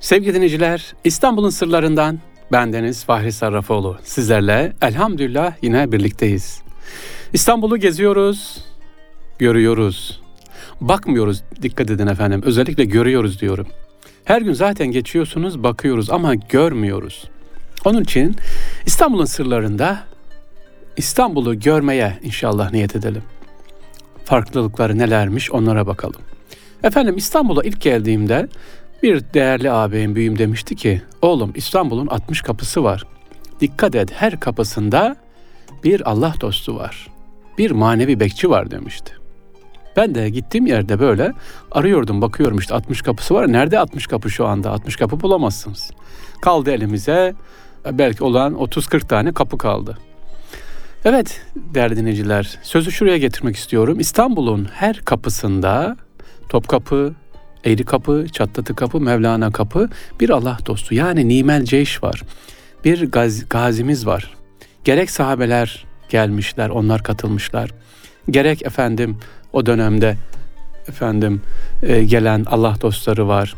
Sevgili dinleyiciler, İstanbul'un sırlarından bendeniz Fahri Sarrafoğlu. Sizlerle elhamdülillah yine birlikteyiz. İstanbul'u geziyoruz, görüyoruz. Bakmıyoruz, dikkat edin efendim. Özellikle görüyoruz diyorum. Her gün zaten geçiyorsunuz, bakıyoruz ama görmüyoruz. Onun için İstanbul'un sırlarında İstanbul'u görmeye inşallah niyet edelim. Farklılıkları nelermiş onlara bakalım. Efendim İstanbul'a ilk geldiğimde bir değerli ağabeyim büyüm demişti ki, oğlum İstanbul'un 60 kapısı var. Dikkat et her kapısında bir Allah dostu var. Bir manevi bekçi var demişti. Ben de gittiğim yerde böyle arıyordum, bakıyorum işte 60 kapısı var. Nerede 60 kapı şu anda? 60 kapı bulamazsınız. Kaldı elimize belki olan 30-40 tane kapı kaldı. Evet değerli dinleyiciler, sözü şuraya getirmek istiyorum. İstanbul'un her kapısında Topkapı, Eğri Kapı, Çatlatı Kapı, Mevlana Kapı bir Allah dostu yani Nimel Ceyş var. Bir gaz, gazimiz var. Gerek sahabeler gelmişler, onlar katılmışlar. Gerek efendim o dönemde efendim e, gelen Allah dostları var.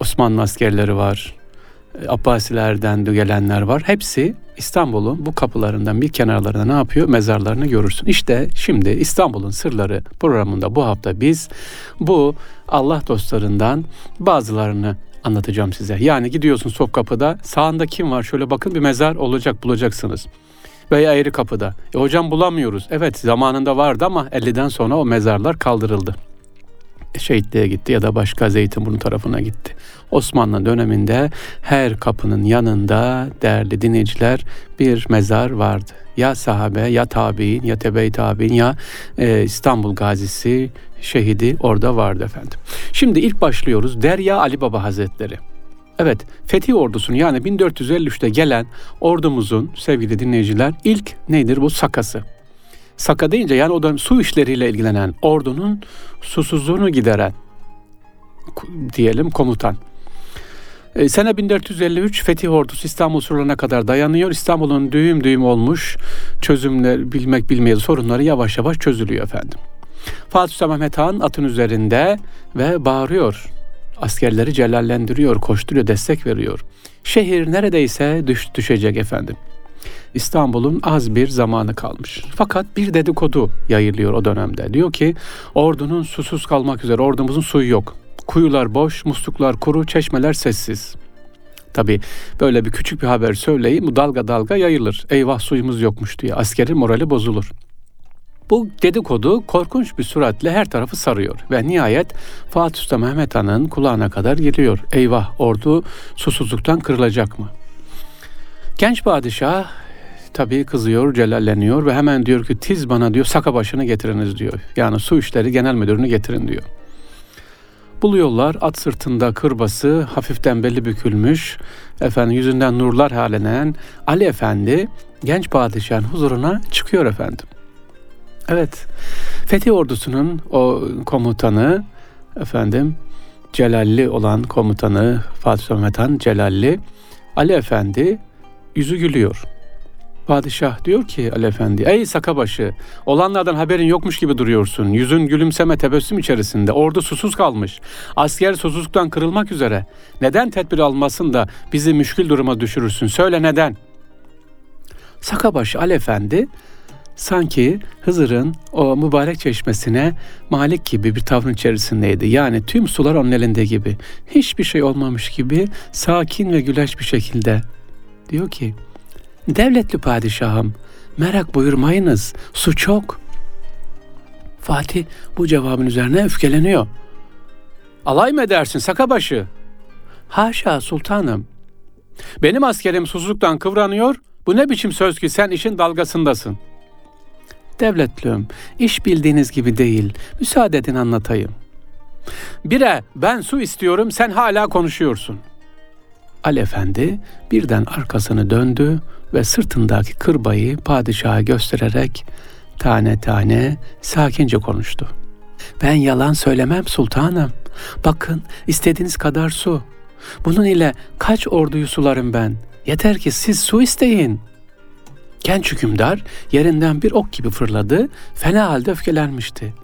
Osmanlı askerleri var. E, Abbasilerden de gelenler var. Hepsi İstanbul'un bu kapılarından bir kenarlarında ne yapıyor? Mezarlarını görürsün. İşte şimdi İstanbul'un Sırları programında bu hafta biz bu Allah dostlarından bazılarını anlatacağım size. Yani gidiyorsun Topkapı'da sağında kim var? Şöyle bakın bir mezar olacak bulacaksınız. Veya ayrı kapıda. E hocam bulamıyoruz. Evet zamanında vardı ama 50'den sonra o mezarlar kaldırıldı şehitliğe gitti ya da başka Zeytinburnu tarafına gitti. Osmanlı döneminde her kapının yanında değerli dinleyiciler bir mezar vardı. Ya sahabe ya tabi'in ya tebe tabi'in ya e, İstanbul gazisi şehidi orada vardı efendim. Şimdi ilk başlıyoruz Derya Ali Baba Hazretleri. Evet, Fethi ordusunun yani 1453'te gelen ordumuzun sevgili dinleyiciler ilk nedir bu sakası. Saka deyince yani o da su işleriyle ilgilenen ordunun susuzluğunu gideren diyelim komutan. E, sene 1453 Fetih Ordusu İstanbul surlarına kadar dayanıyor. İstanbul'un düğüm düğüm olmuş çözümler bilmek bilmeyen sorunları yavaş yavaş çözülüyor efendim. Fatih Sultan Mehmet Han atın üzerinde ve bağırıyor. Askerleri celallendiriyor, koşturuyor, destek veriyor. Şehir neredeyse düş, düşecek efendim. İstanbul'un az bir zamanı kalmış. Fakat bir dedikodu yayılıyor o dönemde. Diyor ki ordunun susuz kalmak üzere ordumuzun suyu yok. Kuyular boş, musluklar kuru, çeşmeler sessiz. Tabi böyle bir küçük bir haber söyleyeyim bu dalga dalga yayılır. Eyvah suyumuz yokmuş diye askerin morali bozulur. Bu dedikodu korkunç bir suretle her tarafı sarıyor ve nihayet Fatih Sultan Mehmet Han'ın kulağına kadar geliyor. Eyvah ordu susuzluktan kırılacak mı? Genç padişah tabii kızıyor, celalleniyor ve hemen diyor ki tiz bana diyor saka başını getiriniz diyor. Yani su işleri genel müdürünü getirin diyor. Buluyorlar at sırtında kırbası hafiften belli bükülmüş efendim yüzünden nurlar halenen Ali Efendi genç padişahın huzuruna çıkıyor efendim. Evet Fethi ordusunun o komutanı efendim Celalli olan komutanı Fatih Sultan Han Celalli Ali Efendi yüzü gülüyor. Padişah diyor ki Ali Efendi, ey sakabaşı, olanlardan haberin yokmuş gibi duruyorsun. Yüzün gülümseme tebessüm içerisinde. Ordu susuz kalmış. Asker susuzluktan kırılmak üzere. Neden tedbir almasın da bizi müşkül duruma düşürürsün? Söyle neden? Sakabaşı Ali Efendi sanki Hızır'ın o mübarek çeşmesine malik gibi bir tavrın içerisindeydi. Yani tüm sular onun elinde gibi. Hiçbir şey olmamış gibi sakin ve güleç bir şekilde diyor ki Devletli padişahım, merak buyurmayınız, su çok. Fatih bu cevabın üzerine öfkeleniyor. Alay mı edersin sakabaşı? Haşa sultanım. Benim askerim susuzluktan kıvranıyor, bu ne biçim söz ki sen işin dalgasındasın. Devletlüm, iş bildiğiniz gibi değil, müsaade edin anlatayım. Bire ben su istiyorum, sen hala konuşuyorsun.'' Ali Efendi birden arkasını döndü ve sırtındaki kırbayı padişaha göstererek tane tane sakince konuştu. Ben yalan söylemem sultanım. Bakın istediğiniz kadar su. Bunun ile kaç orduyu sularım ben. Yeter ki siz su isteyin. Genç hükümdar yerinden bir ok gibi fırladı, fena halde öfkelenmişti.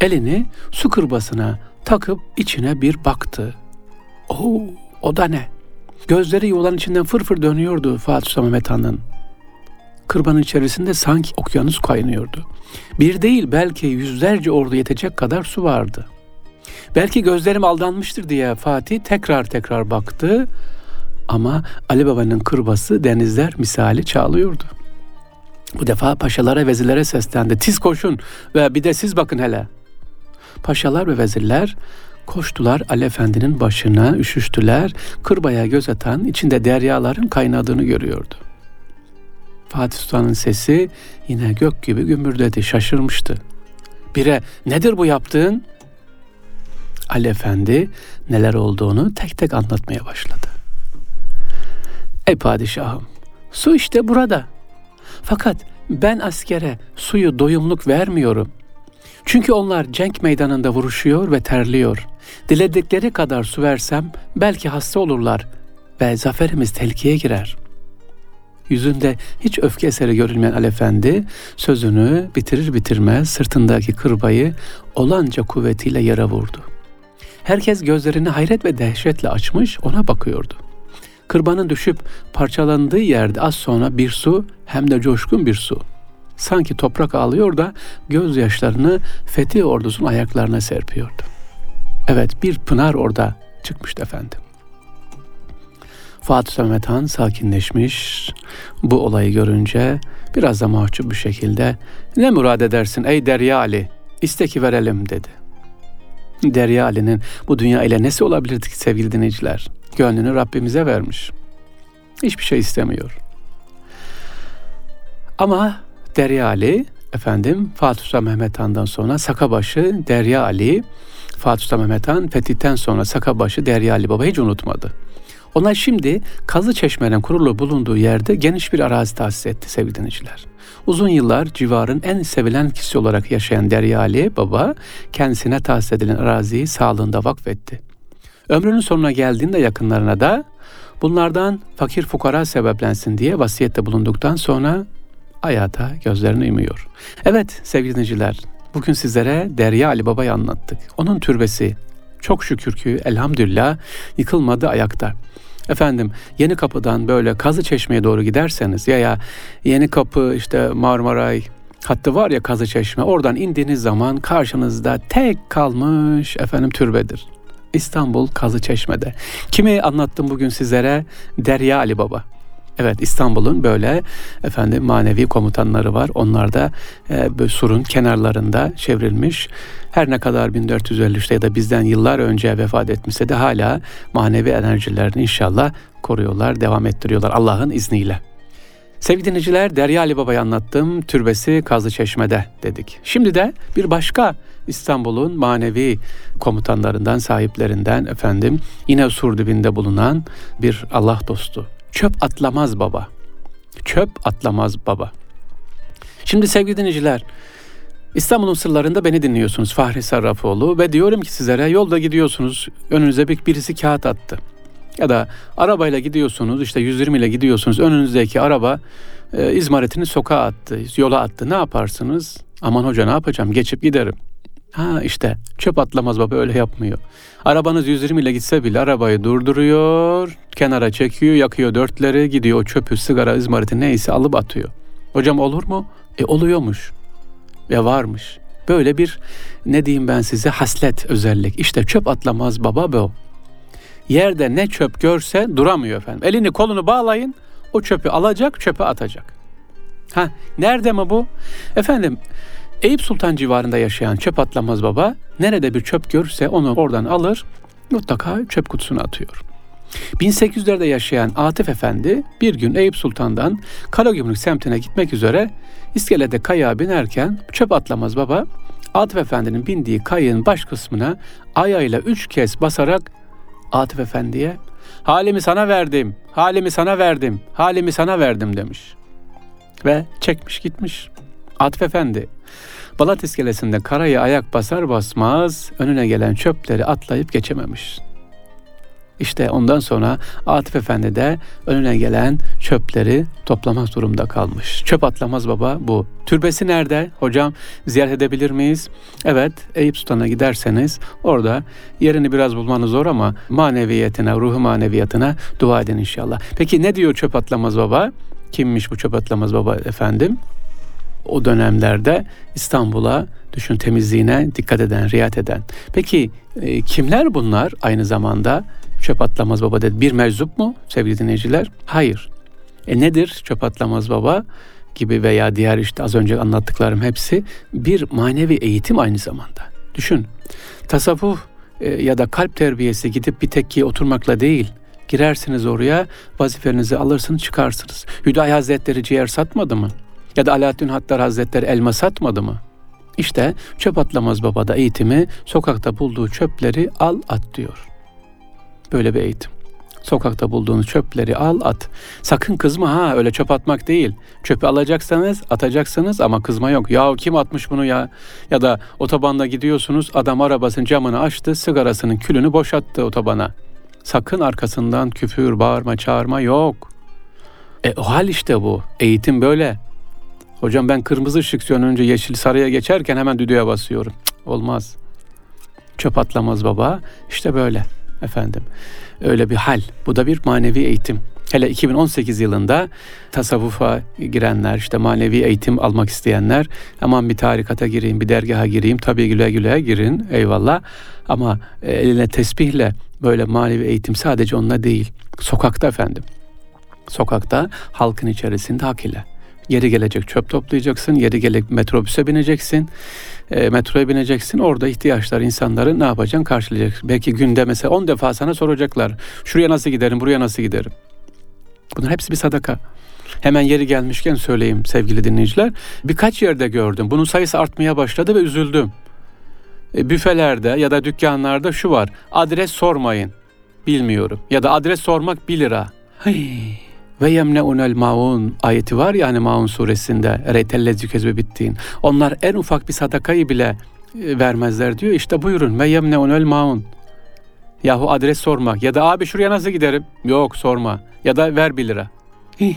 Elini su kırbasına takıp içine bir baktı. Oo, o da ne? Gözleri yuvaların içinden fırfır dönüyordu Fatih Sultan Mehmet Han'ın. Kırbanın içerisinde sanki okyanus kaynıyordu. Bir değil belki yüzlerce ordu yetecek kadar su vardı. Belki gözlerim aldanmıştır diye Fatih tekrar tekrar baktı ama Ali Baba'nın kırbası denizler misali çağlıyordu. Bu defa paşalara, vezirlere seslendi. Tiz koşun ve bir de siz bakın hele. Paşalar ve vezirler koştular Ali Efendi'nin başına, üşüştüler. Kırbaya göz atan içinde deryaların kaynadığını görüyordu. Fatih Sultan'ın sesi yine gök gibi gümbürdedi, şaşırmıştı. Bire nedir bu yaptığın? Ali Efendi neler olduğunu tek tek anlatmaya başladı. Ey padişahım, su işte burada. Fakat ben askere suyu doyumluk vermiyorum. Çünkü onlar cenk meydanında vuruşuyor ve terliyor. Diledikleri kadar su versem belki hasta olurlar ve zaferimiz tehlikeye girer. Yüzünde hiç öfke eseri görülmeyen Ali Efendi sözünü bitirir bitirmez sırtındaki kırbayı olanca kuvvetiyle yere vurdu. Herkes gözlerini hayret ve dehşetle açmış ona bakıyordu. Kırbanın düşüp parçalandığı yerde az sonra bir su hem de coşkun bir su. Sanki toprak ağlıyor da gözyaşlarını Fethi ordusunun ayaklarına serpiyordu. Evet bir pınar orada çıkmıştı efendim. Fatih Mehmet Han sakinleşmiş. Bu olayı görünce biraz da mahcup bir şekilde ne murad edersin ey Derya Ali isteki verelim dedi. Derya Ali'nin bu dünya ile nesi olabilirdi ki sevgili dinleyiciler? Gönlünü Rabbimize vermiş. Hiçbir şey istemiyor. Ama Derya Ali efendim Fatih Sultan Mehmet Han'dan sonra Sakabaşı Derya Ali Fatih Sultan Mehmet Han fetihten sonra Sakabaşı Derya Baba hiç unutmadı. Onlar şimdi Kazı Çeşme'nin kurulu bulunduğu yerde geniş bir arazi tahsis etti sevgili dinleyiciler. Uzun yıllar civarın en sevilen kişi olarak yaşayan Derya Baba kendisine tahsis edilen araziyi sağlığında vakfetti. Ömrünün sonuna geldiğinde yakınlarına da bunlardan fakir fukara sebeplensin diye vasiyette bulunduktan sonra hayata gözlerini yumuyor. Evet sevgili dinleyiciler bugün sizlere Derya Ali Baba'yı anlattık. Onun türbesi çok şükür ki elhamdülillah yıkılmadı ayakta. Efendim yeni kapıdan böyle Kazı Çeşme'ye doğru giderseniz ya ya yeni kapı işte Marmaray hattı var ya Kazı Çeşme oradan indiğiniz zaman karşınızda tek kalmış efendim türbedir. İstanbul Kazı Çeşme'de. Kimi anlattım bugün sizlere? Derya Ali Baba. Evet İstanbul'un böyle efendim manevi komutanları var. Onlar da e, surun kenarlarında çevrilmiş. Her ne kadar 1453'te ya da bizden yıllar önce vefat etmişse de hala manevi enerjilerini inşallah koruyorlar, devam ettiriyorlar Allah'ın izniyle. Sevgili dinleyiciler Derya Ali Baba'yı anlattım. Türbesi Kazlı Çeşme'de dedik. Şimdi de bir başka İstanbul'un manevi komutanlarından, sahiplerinden efendim yine sur dibinde bulunan bir Allah dostu Çöp atlamaz baba. Çöp atlamaz baba. Şimdi sevgili dinleyiciler, İstanbul'un sırlarında beni dinliyorsunuz Fahri Sarrafoğlu ve diyorum ki sizlere yolda gidiyorsunuz önünüze bir birisi kağıt attı. Ya da arabayla gidiyorsunuz işte 120 ile gidiyorsunuz önünüzdeki araba e, izmaretini sokağa attı, yola attı. Ne yaparsınız? Aman hoca ne yapacağım geçip giderim. Ha işte çöp atlamaz baba öyle yapmıyor. Arabanız 120 ile gitse bile arabayı durduruyor, kenara çekiyor, yakıyor dörtleri, gidiyor o çöpü, sigara, izmariti neyse alıp atıyor. Hocam olur mu? E oluyormuş ve varmış. Böyle bir ne diyeyim ben size haslet özellik. İşte çöp atlamaz baba bu. Yerde ne çöp görse duramıyor efendim. Elini kolunu bağlayın o çöpü alacak çöpe atacak. Ha nerede mi bu? Efendim Eyüp Sultan civarında yaşayan çöp atlamaz baba nerede bir çöp görürse onu oradan alır mutlaka çöp kutusuna atıyor. 1800'lerde yaşayan Atif Efendi bir gün Eyüp Sultan'dan Karagümrük semtine gitmek üzere iskelede kayağa binerken çöp atlamaz baba Atif Efendi'nin bindiği kayığın baş kısmına ayağıyla üç kez basarak Atif Efendi'ye halimi sana verdim, halimi sana verdim, halimi sana verdim demiş. Ve çekmiş gitmiş. Atif Efendi Balat iskelesinde karayı ayak basar basmaz önüne gelen çöpleri atlayıp geçememiş. İşte ondan sonra Atif Efendi de önüne gelen çöpleri toplamak durumda kalmış. Çöp atlamaz baba bu. Türbesi nerede? Hocam ziyaret edebilir miyiz? Evet Eyüp Sultan'a giderseniz orada yerini biraz bulmanız zor ama maneviyetine, ruhu maneviyatına dua edin inşallah. Peki ne diyor çöp atlamaz baba? Kimmiş bu çöp atlamaz baba efendim? O dönemlerde İstanbul'a düşün temizliğine dikkat eden, riayet eden. Peki e, kimler bunlar aynı zamanda? Çöp atlamaz baba dedi. Bir meczup mu sevgili dinleyiciler? Hayır. E nedir çöp atlamaz baba? gibi veya diğer işte az önce anlattıklarım hepsi bir manevi eğitim aynı zamanda. Düşün. Tasavvuf e, ya da kalp terbiyesi gidip bir tekkiye oturmakla değil. Girersiniz oraya, vazifenizi alırsınız, çıkarsınız. Hüdayi Hazretleri ciğer satmadı mı? Ya da Alaaddin Hattar Hazretleri elma satmadı mı? İşte çöp atlamaz babada eğitimi sokakta bulduğu çöpleri al at diyor. Böyle bir eğitim. Sokakta bulduğunuz çöpleri al at. Sakın kızma ha öyle çöp atmak değil. Çöpü alacaksanız atacaksınız ama kızma yok. Ya kim atmış bunu ya? Ya da otobanda gidiyorsunuz adam arabasının camını açtı sigarasının külünü boşalttı otobana. Sakın arkasından küfür, bağırma, çağırma yok. E o hal işte bu. Eğitim böyle. Hocam ben kırmızı ışık sönünce yeşil sarıya geçerken hemen düdüğe basıyorum. Cık, olmaz. Çöp atlamaz baba. İşte böyle efendim. Öyle bir hal. Bu da bir manevi eğitim. Hele 2018 yılında tasavvufa girenler, işte manevi eğitim almak isteyenler, aman bir tarikata gireyim, bir dergaha gireyim, tabii güle güle girin, eyvallah. Ama e, eline tesbihle böyle manevi eğitim sadece onunla değil. Sokakta efendim. Sokakta halkın içerisinde hak ile. Yeri gelecek çöp toplayacaksın, yeri gelecek metrobüse bineceksin, e, metroya bineceksin. Orada ihtiyaçlar insanları ne yapacaksın karşılayacaksın. Belki günde mesela 10 defa sana soracaklar. Şuraya nasıl giderim, buraya nasıl giderim? Bunların hepsi bir sadaka. Hemen yeri gelmişken söyleyeyim sevgili dinleyiciler. Birkaç yerde gördüm. Bunun sayısı artmaya başladı ve üzüldüm. E, büfelerde ya da dükkanlarda şu var. Adres sormayın. Bilmiyorum. Ya da adres sormak 1 lira. Hıy. Ve yemneunel maun ayeti var ya hani Maun suresinde reytellezi kezbe bittiğin. Onlar en ufak bir sadakayı bile e, vermezler diyor. İşte buyurun ve yemneunel maun. Yahu adres sormak ya da abi şuraya nasıl giderim? Yok sorma. Ya da ver bir lira. Hih.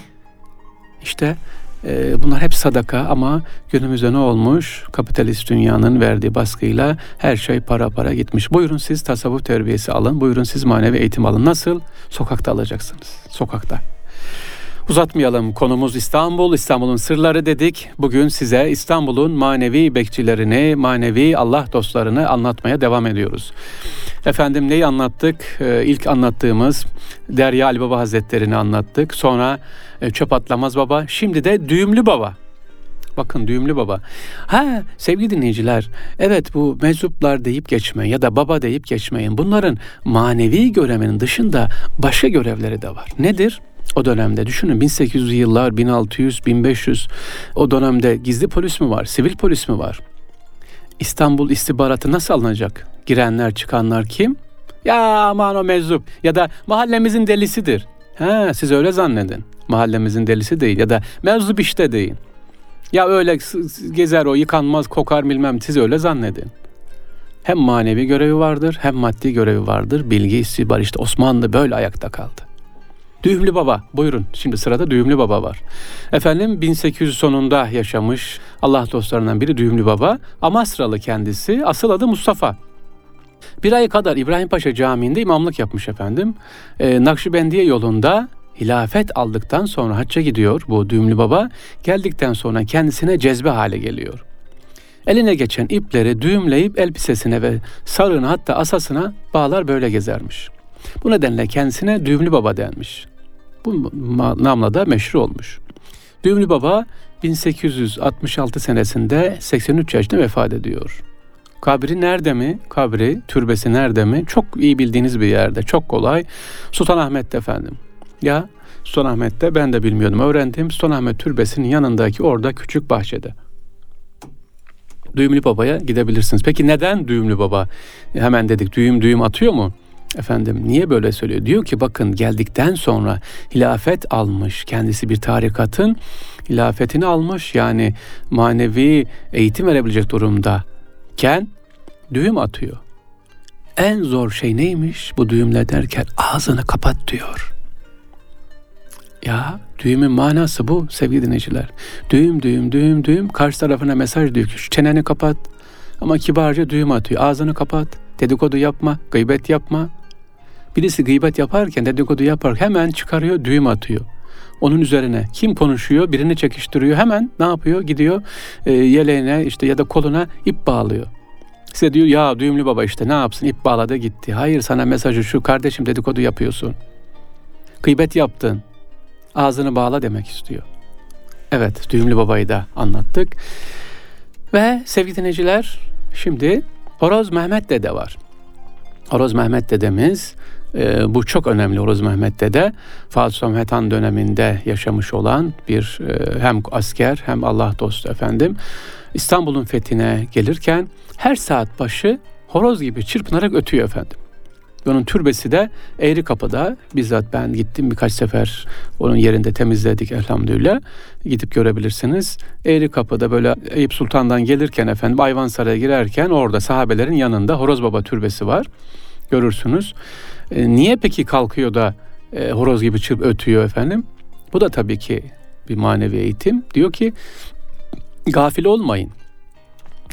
İşte e, bunlar hep sadaka ama günümüzde ne olmuş? Kapitalist dünyanın verdiği baskıyla her şey para para gitmiş. Buyurun siz tasavvuf terbiyesi alın. Buyurun siz manevi eğitim alın. Nasıl? Sokakta alacaksınız. Sokakta. Uzatmayalım. Konumuz İstanbul, İstanbul'un sırları dedik. Bugün size İstanbul'un manevi bekçilerini, manevi Allah dostlarını anlatmaya devam ediyoruz. Efendim neyi anlattık? Ee, ilk anlattığımız Derya Ali Baba Hazretleri'ni anlattık. Sonra e, Çöp Atlamaz Baba. Şimdi de Düğümlü Baba. Bakın düğümlü baba. Ha sevgili dinleyiciler evet bu meczuplar deyip geçme ya da baba deyip geçmeyin. Bunların manevi görevinin dışında başka görevleri de var. Nedir? O dönemde düşünün 1800 yıllar 1600 1500 o dönemde gizli polis mi var sivil polis mi var? İstanbul istihbaratı nasıl alınacak? Girenler çıkanlar kim? Ya aman o meczup. Ya da mahallemizin delisidir. Ha siz öyle zannedin. Mahallemizin delisi değil. Ya da meczup işte değil ya öyle gezer o yıkanmaz kokar bilmem siz öyle zannedin. Hem manevi görevi vardır hem maddi görevi vardır. Bilgi istihbar işte Osmanlı böyle ayakta kaldı Düğümlü Baba buyurun şimdi sırada Düğümlü Baba var. Efendim 1800 sonunda yaşamış Allah dostlarından biri Düğümlü Baba. Amasralı kendisi asıl adı Mustafa. Bir ay kadar İbrahim Paşa Camii'nde imamlık yapmış efendim. Ee, Nakşibendiye yolunda hilafet aldıktan sonra hacca gidiyor bu Düğümlü Baba. Geldikten sonra kendisine cezbe hale geliyor. Eline geçen ipleri düğümleyip elbisesine ve sarığına hatta asasına bağlar böyle gezermiş. Bu nedenle kendisine Düğümlü Baba denmiş. Bu namla da meşhur olmuş. Düğümlü Baba 1866 senesinde 83 yaşında vefat ediyor. Kabri nerede mi? Kabri, türbesi nerede mi? Çok iyi bildiğiniz bir yerde. Çok kolay. Sultanahmet'te efendim. Ya Sultanahmet'te ben de bilmiyordum. Öğrendim. Sultanahmet türbesinin yanındaki orada küçük bahçede. Düğümlü Baba'ya gidebilirsiniz. Peki neden Düğümlü Baba? Hemen dedik düğüm düğüm atıyor mu? Efendim niye böyle söylüyor? Diyor ki bakın geldikten sonra hilafet almış. Kendisi bir tarikatın hilafetini almış. Yani manevi eğitim verebilecek durumda. Ken düğüm atıyor. En zor şey neymiş bu düğümle derken ağzını kapat diyor. Ya düğümün manası bu sevgili dinleyiciler. Düğüm düğüm düğüm düğüm karşı tarafına mesaj diyor ki çeneni kapat. Ama kibarca düğüm atıyor. Ağzını kapat. Dedikodu yapma. Gıybet yapma. Birisi gıybet yaparken dedikodu yapar hemen çıkarıyor düğüm atıyor. Onun üzerine kim konuşuyor birini çekiştiriyor hemen ne yapıyor gidiyor e, yeleğine işte ya da koluna ip bağlıyor. Size diyor ya düğümlü baba işte ne yapsın ip bağladı gitti. Hayır sana mesajı şu kardeşim dedikodu yapıyorsun. Gıybet yaptın. Ağzını bağla demek istiyor. Evet düğümlü babayı da anlattık. Ve sevgili dinleyiciler şimdi Horoz Mehmet dede var. Horoz Mehmet dedemiz e, bu çok önemli Horoz Mehmet dede. Fatih Sultan Han döneminde yaşamış olan bir e, hem asker hem Allah dostu efendim. İstanbul'un fethine gelirken her saat başı horoz gibi çırpınarak ötüyor efendim. Onun türbesi de Eğri Kapı'da. Bizzat ben gittim birkaç sefer onun yerinde temizledik elhamdülillah. Gidip görebilirsiniz. Eğri Kapı'da böyle Eyüp Sultan'dan gelirken efendim Ayvansaray'a girerken orada sahabelerin yanında Horoz Baba türbesi var. Görürsünüz. E, niye peki kalkıyor da e, horoz gibi çırp ötüyor efendim? Bu da tabii ki bir manevi eğitim. Diyor ki gafil olmayın.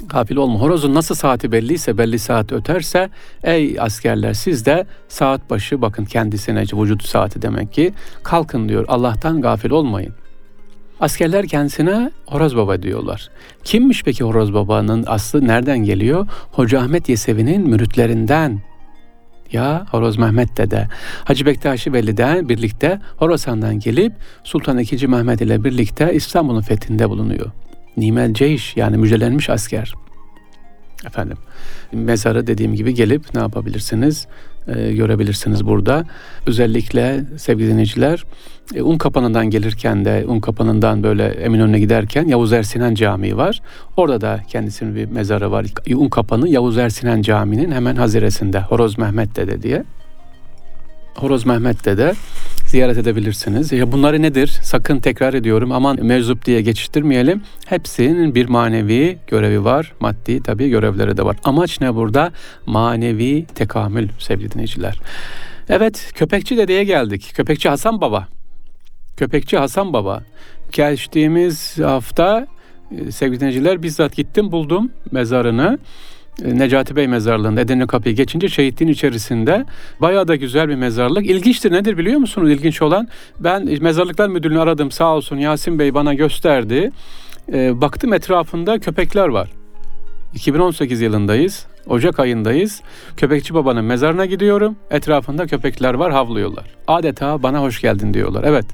Gafil olma. Horozun nasıl saati belliyse belli saat öterse ey askerler siz de saat başı bakın kendisine vücut saati demek ki kalkın diyor. Allah'tan gafil olmayın. Askerler kendisine Horoz Baba diyorlar. Kimmiş peki Horoz Baba'nın aslı nereden geliyor? Hoca Ahmet Yesevi'nin müritlerinden ya Horoz Mehmet dede Hacı Bektaşi Veli'den birlikte Horasan'dan gelip Sultan II. Mehmet ile birlikte İstanbul'un fethinde bulunuyor. Nimel Ceyş yani müjdelenmiş asker. Efendim mezarı dediğim gibi gelip ne yapabilirsiniz? E, görebilirsiniz burada. Özellikle sevgili dinleyiciler e, Un Kapanı'ndan gelirken de Un Kapanı'ndan böyle Eminönü'ne giderken Yavuz Ersinan Camii var. Orada da kendisinin bir mezarı var. Un Kapanı Yavuz Ersinan Camii'nin hemen haziresinde Horoz Mehmet Dede diye. Horoz Mehmet Dede ziyaret edebilirsiniz. Ya bunları nedir? Sakın tekrar ediyorum aman mevzup diye geçiştirmeyelim. Hepsinin bir manevi görevi var. Maddi tabii görevleri de var. Amaç ne burada? Manevi tekamül sevgili dinleyiciler. Evet köpekçi dedeye geldik. Köpekçi Hasan Baba. Köpekçi Hasan Baba. Geçtiğimiz hafta e, sevgili dinleyiciler bizzat gittim buldum mezarını. E, Necati Bey mezarlığında Edirne Kapı'yı geçince şehitliğin içerisinde bayağı da güzel bir mezarlık. İlginçtir nedir biliyor musunuz ilginç olan? Ben mezarlıklar müdürünü aradım sağ olsun Yasin Bey bana gösterdi. E, baktım etrafında köpekler var. 2018 yılındayız. Ocak ayındayız. Köpekçi babanın mezarına gidiyorum. Etrafında köpekler var havlıyorlar. Adeta bana hoş geldin diyorlar. Evet.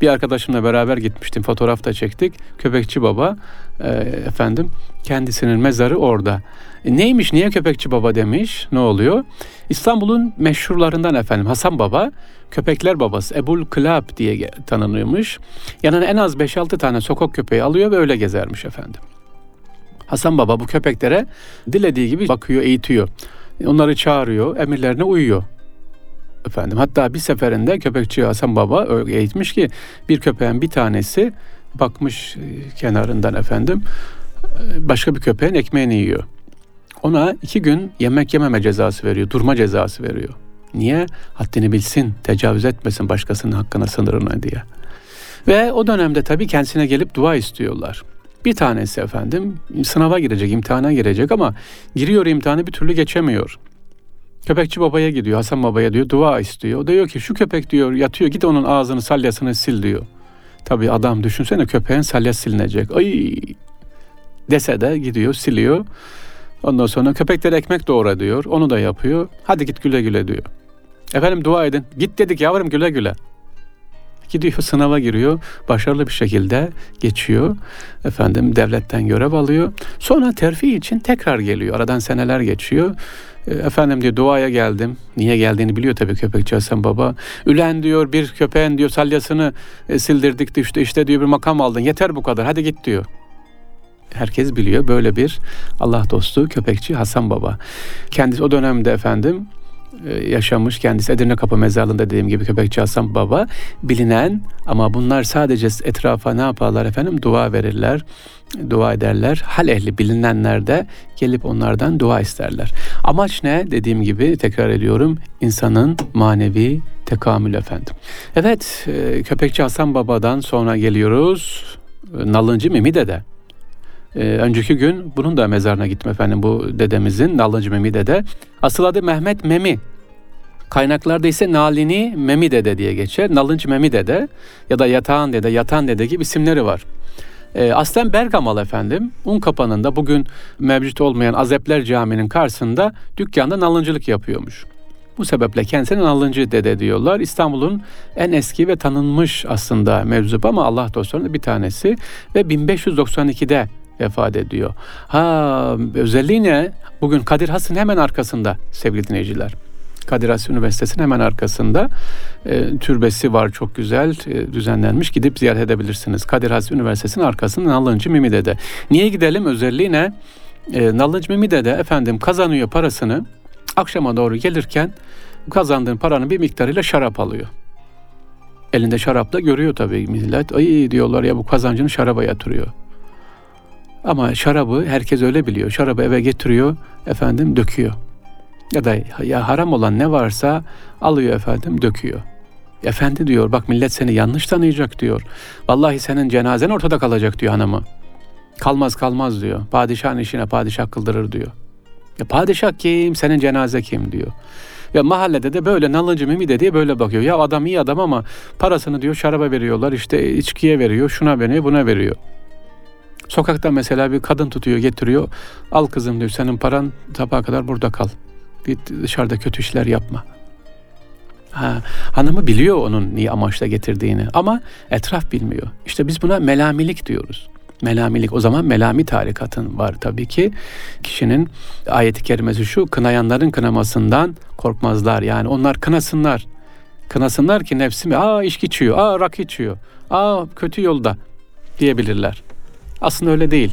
Bir arkadaşımla beraber gitmiştim. Fotoğraf da çektik. Köpekçi baba e, efendim kendisinin mezarı orada. E, neymiş niye köpekçi baba demiş? Ne oluyor? İstanbul'un meşhurlarından efendim Hasan Baba köpekler babası Ebul Klab diye tanınıyormuş. Yanına en az 5-6 tane sokak köpeği alıyor ve öyle gezermiş efendim. Hasan Baba bu köpeklere dilediği gibi bakıyor, eğitiyor. Onları çağırıyor, emirlerine uyuyor. Efendim hatta bir seferinde köpekçi Hasan Baba eğitmiş ki bir köpeğin bir tanesi bakmış e, kenarından efendim e, başka bir köpeğin ekmeğini yiyor. Ona iki gün yemek yememe cezası veriyor, durma cezası veriyor. Niye? Haddini bilsin, tecavüz etmesin başkasının hakkına, sınırına diye. Ve o dönemde tabii kendisine gelip dua istiyorlar. Bir tanesi efendim sınava girecek, imtihana girecek ama giriyor imtihanı bir türlü geçemiyor. Köpekçi babaya gidiyor, Hasan babaya diyor, dua istiyor. O diyor ki şu köpek diyor yatıyor git onun ağzını salyasını sil diyor. Tabii adam düşünsene köpeğin salyası silinecek. Ay dese de gidiyor siliyor. Ondan sonra köpekler ekmek doğra diyor. Onu da yapıyor. Hadi git güle güle diyor. Efendim dua edin. Git dedik yavrum güle güle. Gidiyor sınava giriyor. Başarılı bir şekilde geçiyor. Efendim devletten görev alıyor. Sonra terfi için tekrar geliyor. Aradan seneler geçiyor. E, efendim diyor duaya geldim. Niye geldiğini biliyor tabii köpekçi Hasan Baba. Ülen diyor bir köpeğin diyor salyasını e, sildirdik işte, işte diyor bir makam aldın. Yeter bu kadar hadi git diyor herkes biliyor böyle bir Allah dostu köpekçi Hasan Baba. Kendisi o dönemde efendim yaşamış kendisi Edirne Kapı Mezarlığı'nda dediğim gibi Köpekçi Hasan Baba bilinen ama bunlar sadece etrafa ne yaparlar efendim dua verirler dua ederler. Hal ehli bilinenler de gelip onlardan dua isterler. Amaç ne? Dediğim gibi tekrar ediyorum insanın manevi tekamül efendim. Evet e, Köpekçi Hasan Baba'dan sonra geliyoruz. E, Nalıncı Mimi Dede. Ee, önceki gün bunun da mezarına gittim efendim bu dedemizin Nalıncı Memi Dede. Asıl adı Mehmet Memi. Kaynaklarda ise Nalini Memi Dede diye geçer. Nalıncı Memi Dede ya da Yatağan Dede, Yatan Dede gibi isimleri var. E, aslen Bergamalı efendim. Un kapanında bugün mevcut olmayan Azepler Camii'nin karşısında dükkanda nalıncılık yapıyormuş. Bu sebeple kendisine nalıncı dede diyorlar. İstanbul'un en eski ve tanınmış aslında mevzup ama Allah dostlarının bir tanesi ve 1592'de vefat ediyor. Ha özelliği ne? Bugün Kadir Has'ın hemen arkasında sevgili dinleyiciler. Kadir Has Üniversitesi'nin hemen arkasında e, türbesi var çok güzel e, düzenlenmiş gidip ziyaret edebilirsiniz. Kadir Has Üniversitesi'nin arkasında Nalıncı Mimide'de. Niye gidelim özelliği ne? E, Nalıncı Mimide'de efendim kazanıyor parasını akşama doğru gelirken kazandığın paranın bir miktarıyla şarap alıyor. Elinde şarapla görüyor tabii millet. Ay diyorlar ya bu kazancını şaraba yatırıyor. Ama şarabı herkes öyle biliyor. Şarabı eve getiriyor, efendim döküyor. Ya da ya haram olan ne varsa alıyor efendim döküyor. Efendi diyor bak millet seni yanlış tanıyacak diyor. Vallahi senin cenazen ortada kalacak diyor hanımı. Kalmaz kalmaz diyor. Padişahın işine padişah kıldırır diyor. Ya padişah kim senin cenaze kim diyor. Ya mahallede de böyle nalıncı mimide diye böyle bakıyor. Ya adam iyi adam ama parasını diyor şaraba veriyorlar işte içkiye veriyor şuna veriyor buna veriyor. Sokakta mesela bir kadın tutuyor getiriyor. Al kızım diyor senin paran sabaha kadar burada kal. Git dışarıda kötü işler yapma. Ha, hanımı biliyor onun niye amaçla getirdiğini ama etraf bilmiyor. İşte biz buna melamilik diyoruz. Melamilik o zaman melami tarikatın var tabii ki. Kişinin ayeti kerimesi şu kınayanların kınamasından korkmazlar. Yani onlar kınasınlar. Kınasınlar ki nefsimi aa içki içiyor, aa rak içiyor, aa kötü yolda diyebilirler. Aslında öyle değil.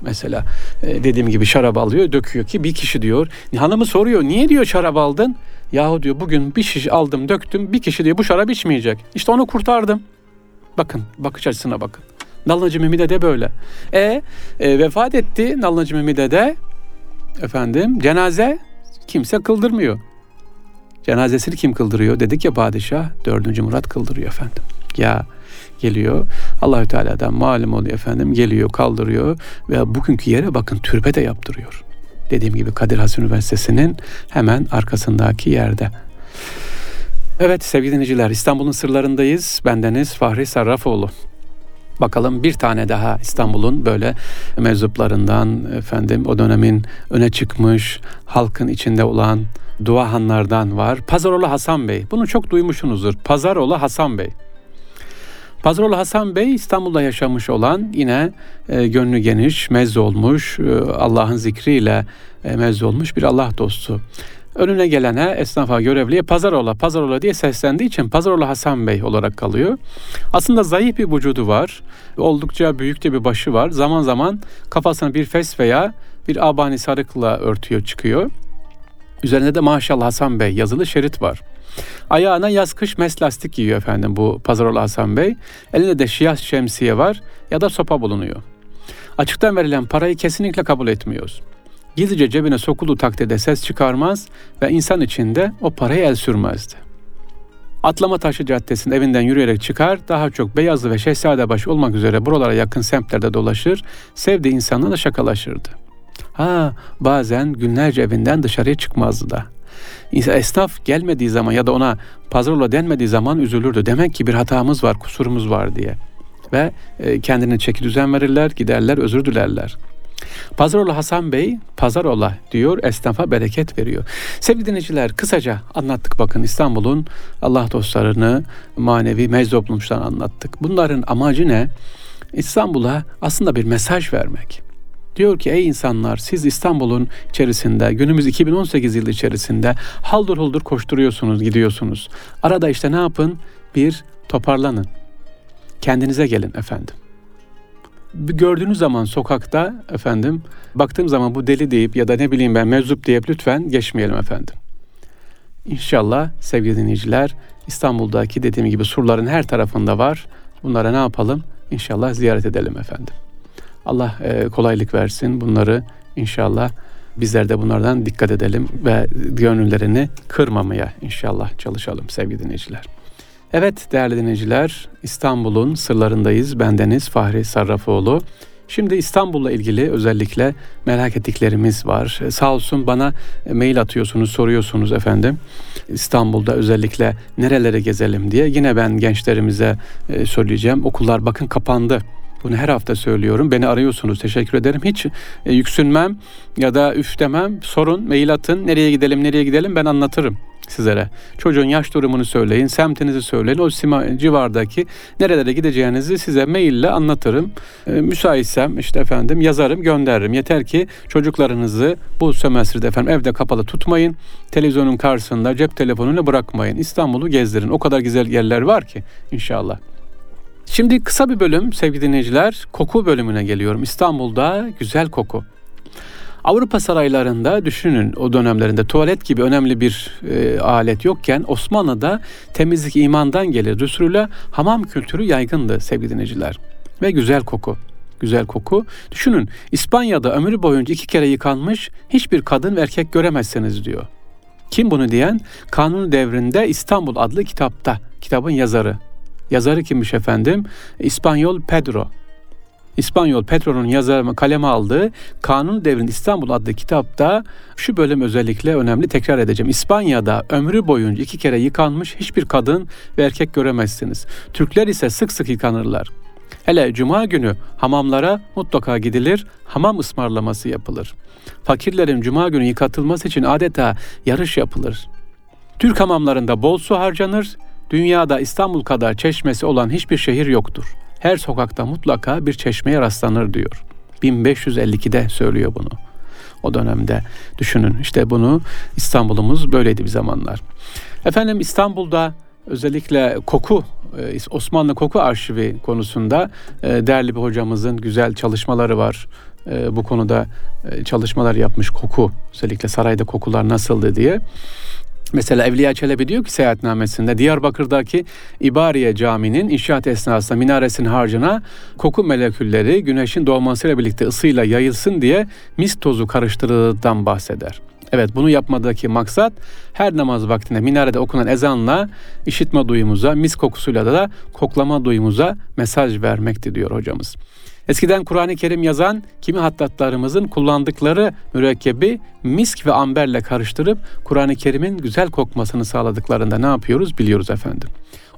Mesela e, dediğim gibi şarap alıyor, döküyor ki bir kişi diyor. Hanımı soruyor, niye diyor şarap aldın? Yahu diyor bugün bir şiş aldım, döktüm, bir kişi diyor bu şarap içmeyecek. İşte onu kurtardım. Bakın, bakış açısına bakın. Nallıcı Mehmet'e de böyle. E, e vefat etti Nallıcı Mehmet'e de efendim cenaze kimse kıldırmıyor. Cenazesini kim kıldırıyor? Dedik ya padişah 4. Murat kıldırıyor efendim. Ya geliyor. Allahü Teala'dan malum oluyor efendim. Geliyor, kaldırıyor ve bugünkü yere bakın türbe de yaptırıyor. Dediğim gibi Kadir Has Üniversitesi'nin hemen arkasındaki yerde. Evet sevgili dinleyiciler İstanbul'un sırlarındayız. Bendeniz Fahri Sarrafoğlu. Bakalım bir tane daha İstanbul'un böyle mevzuplarından efendim o dönemin öne çıkmış halkın içinde olan duahanlardan var. Pazaroğlu Hasan Bey. Bunu çok duymuşsunuzdur. Pazaroğlu Hasan Bey. Pazaroğlu Hasan Bey İstanbul'da yaşamış olan yine e, gönlü geniş, mezz olmuş, e, Allah'ın zikriyle e, mezz olmuş bir Allah dostu. Önüne gelene, esnafa, görevliye Pazaroğlu, Pazaroğlu diye seslendiği için Pazaroğlu Hasan Bey olarak kalıyor. Aslında zayıf bir vücudu var. Oldukça büyük de bir başı var. Zaman zaman kafasını bir fes veya bir abani sarıkla örtüyor çıkıyor. Üzerinde de maşallah Hasan Bey yazılı şerit var. Ayağına yaz kış mes lastik giyiyor efendim bu Pazarol Hasan Bey. Elinde de şiyas şemsiye var ya da sopa bulunuyor. Açıktan verilen parayı kesinlikle kabul etmiyoruz. Gizlice cebine sokulduğu takdirde ses çıkarmaz ve insan içinde o parayı el sürmezdi. Atlama Taşı Caddesi'nin evinden yürüyerek çıkar, daha çok Beyazlı ve Şehzadebaşı olmak üzere buralara yakın semtlerde dolaşır, sevdiği insanla da şakalaşırdı. Ha, bazen günlerce evinden dışarıya çıkmazdı da. Esnaf gelmediği zaman ya da ona pazarla denmediği zaman üzülürdü. Demek ki bir hatamız var, kusurumuz var diye. Ve e, kendine çeki düzen verirler, giderler, özür dilerler. Pazaroğlu Hasan Bey, pazarola diyor, esnafa bereket veriyor. Sevgili dinleyiciler, kısaca anlattık bakın İstanbul'un Allah dostlarını manevi meczup anlattık. Bunların amacı ne? İstanbul'a aslında bir mesaj vermek. Diyor ki ey insanlar siz İstanbul'un içerisinde günümüz 2018 yılı içerisinde haldır huldur koşturuyorsunuz gidiyorsunuz. Arada işte ne yapın? Bir toparlanın. Kendinize gelin efendim. Gördüğünüz zaman sokakta efendim baktığım zaman bu deli deyip ya da ne bileyim ben meczup deyip lütfen geçmeyelim efendim. İnşallah sevgili dinleyiciler İstanbul'daki dediğim gibi surların her tarafında var. Bunlara ne yapalım? İnşallah ziyaret edelim efendim. Allah e, kolaylık versin bunları inşallah bizler de bunlardan dikkat edelim ve gönüllerini kırmamaya inşallah çalışalım sevgili dinleyiciler. Evet değerli dinleyiciler İstanbul'un sırlarındayız. Bendeniz Fahri Sarrafoğlu. Şimdi İstanbul'la ilgili özellikle merak ettiklerimiz var. E, sağ olsun bana e, mail atıyorsunuz, soruyorsunuz efendim. İstanbul'da özellikle nerelere gezelim diye. Yine ben gençlerimize e, söyleyeceğim. Okullar bakın kapandı. Bunu her hafta söylüyorum. Beni arıyorsunuz. Teşekkür ederim. Hiç yüksünmem ya da üf demem. Sorun, mail atın. Nereye gidelim, nereye gidelim ben anlatırım sizlere. Çocuğun yaş durumunu söyleyin, semtinizi söyleyin. O sima, civardaki nerelere gideceğinizi size maille anlatırım. E, müsaitsem işte efendim yazarım, gönderirim. Yeter ki çocuklarınızı bu sömestrde efendim evde kapalı tutmayın. Televizyonun karşısında cep telefonunu bırakmayın. İstanbul'u gezdirin. O kadar güzel yerler var ki inşallah. Şimdi kısa bir bölüm sevgili dinleyiciler. Koku bölümüne geliyorum. İstanbul'da güzel koku. Avrupa saraylarında düşünün o dönemlerinde tuvalet gibi önemli bir e, alet yokken Osmanlı'da temizlik imandan gelir. Resulüyle hamam kültürü yaygındı sevgili dinleyiciler. Ve güzel koku. Güzel koku. Düşünün İspanya'da ömrü boyunca iki kere yıkanmış hiçbir kadın ve erkek göremezsiniz diyor. Kim bunu diyen? Kanun devrinde İstanbul adlı kitapta. Kitabın yazarı. Yazarı kimmiş efendim? İspanyol Pedro. İspanyol Petro'nun yazarı kaleme aldığı Kanun Devrin İstanbul adlı kitapta şu bölüm özellikle önemli tekrar edeceğim. İspanya'da ömrü boyunca iki kere yıkanmış hiçbir kadın ve erkek göremezsiniz. Türkler ise sık sık yıkanırlar. Hele cuma günü hamamlara mutlaka gidilir, hamam ısmarlaması yapılır. Fakirlerin cuma günü yıkatılması için adeta yarış yapılır. Türk hamamlarında bol su harcanır, dünyada İstanbul kadar çeşmesi olan hiçbir şehir yoktur her sokakta mutlaka bir çeşmeye rastlanır diyor. 1552'de söylüyor bunu. O dönemde düşünün işte bunu İstanbul'umuz böyleydi bir zamanlar. Efendim İstanbul'da özellikle koku e, Osmanlı koku arşivi konusunda e, değerli bir hocamızın güzel çalışmaları var. E, bu konuda çalışmalar yapmış koku özellikle sarayda kokular nasıldı diye. Mesela Evliya Çelebi diyor ki seyahatnamesinde Diyarbakır'daki İbariye Camii'nin inşaat esnasında minaresinin harcına koku molekülleri güneşin doğmasıyla birlikte ısıyla yayılsın diye mis tozu karıştırıldığından bahseder. Evet bunu yapmadaki maksat her namaz vaktinde minarede okunan ezanla işitme duyumuza, mis kokusuyla da koklama duyumuza mesaj vermekti diyor hocamız. Eskiden Kur'an-ı Kerim yazan kimi hattatlarımızın kullandıkları mürekkebi misk ve amberle karıştırıp Kur'an-ı Kerim'in güzel kokmasını sağladıklarında ne yapıyoruz biliyoruz efendim.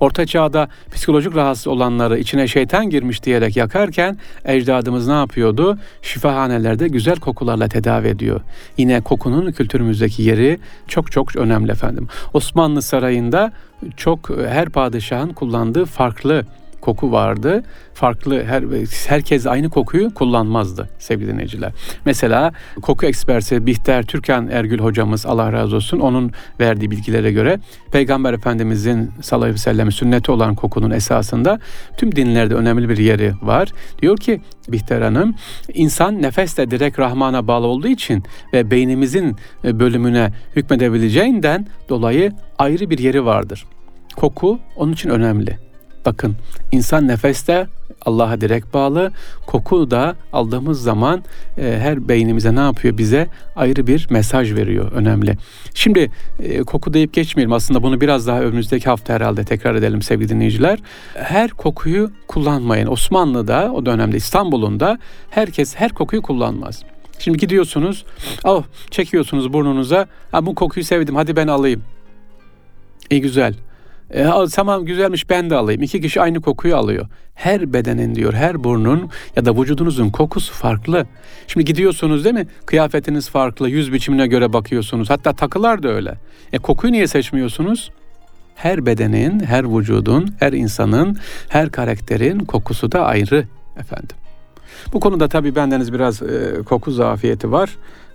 Orta çağda psikolojik rahatsız olanları içine şeytan girmiş diyerek yakarken ecdadımız ne yapıyordu? Şifahanelerde güzel kokularla tedavi ediyor. Yine kokunun kültürümüzdeki yeri çok çok önemli efendim. Osmanlı Sarayı'nda çok her padişahın kullandığı farklı koku vardı. Farklı her herkes aynı kokuyu kullanmazdı sevgili dinleyiciler. Mesela koku eksperti Bihter Türkan Ergül hocamız Allah razı olsun onun verdiği bilgilere göre Peygamber Efendimizin sallallahu aleyhi ve sellem sünneti olan kokunun esasında tüm dinlerde önemli bir yeri var. Diyor ki Bihter Hanım insan nefesle direkt Rahman'a bağlı olduğu için ve beynimizin bölümüne hükmedebileceğinden dolayı ayrı bir yeri vardır. Koku onun için önemli. Bakın insan nefeste Allah'a direkt bağlı. Koku da aldığımız zaman e, her beynimize ne yapıyor? Bize ayrı bir mesaj veriyor. Önemli. Şimdi e, koku deyip geçmeyelim. Aslında bunu biraz daha önümüzdeki hafta herhalde tekrar edelim sevgili dinleyiciler. Her kokuyu kullanmayın. Osmanlı'da o dönemde İstanbul'un da herkes her kokuyu kullanmaz. Şimdi gidiyorsunuz, oh, çekiyorsunuz burnunuza, ha, bu kokuyu sevdim hadi ben alayım. İyi güzel. E, tamam güzelmiş ben de alayım. İki kişi aynı kokuyu alıyor. Her bedenin diyor, her burnun ya da vücudunuzun kokusu farklı. Şimdi gidiyorsunuz değil mi? Kıyafetiniz farklı, yüz biçimine göre bakıyorsunuz. Hatta takılar da öyle. E kokuyu niye seçmiyorsunuz? Her bedenin, her vücudun, her insanın, her karakterin kokusu da ayrı efendim. Bu konuda tabii bendeniz biraz e, koku zafiyeti var.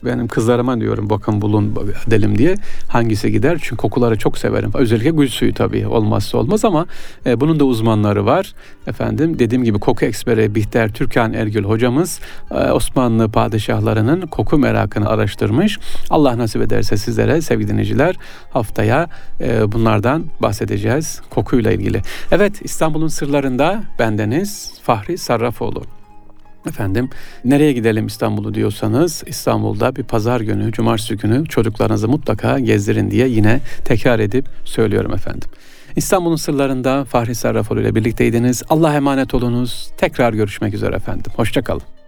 Benim kızlarıma diyorum bakın bulun edelim diye. Hangisi gider? Çünkü kokuları çok severim. Özellikle gül suyu tabii olmazsa olmaz ama e, bunun da uzmanları var. Efendim dediğim gibi koku eksperi Bihter Türkan Ergül hocamız e, Osmanlı padişahlarının koku merakını araştırmış. Allah nasip ederse sizlere sevgili dinleyiciler haftaya e, bunlardan bahsedeceğiz kokuyla ilgili. Evet İstanbul'un sırlarında bendeniz Fahri Sarrafoğlu Efendim nereye gidelim İstanbul'u diyorsanız İstanbul'da bir pazar günü, cumartesi günü çocuklarınızı mutlaka gezdirin diye yine tekrar edip söylüyorum efendim. İstanbul'un sırlarında Fahri Sarrafoğlu ile birlikteydiniz. Allah emanet olunuz. Tekrar görüşmek üzere efendim. Hoşçakalın.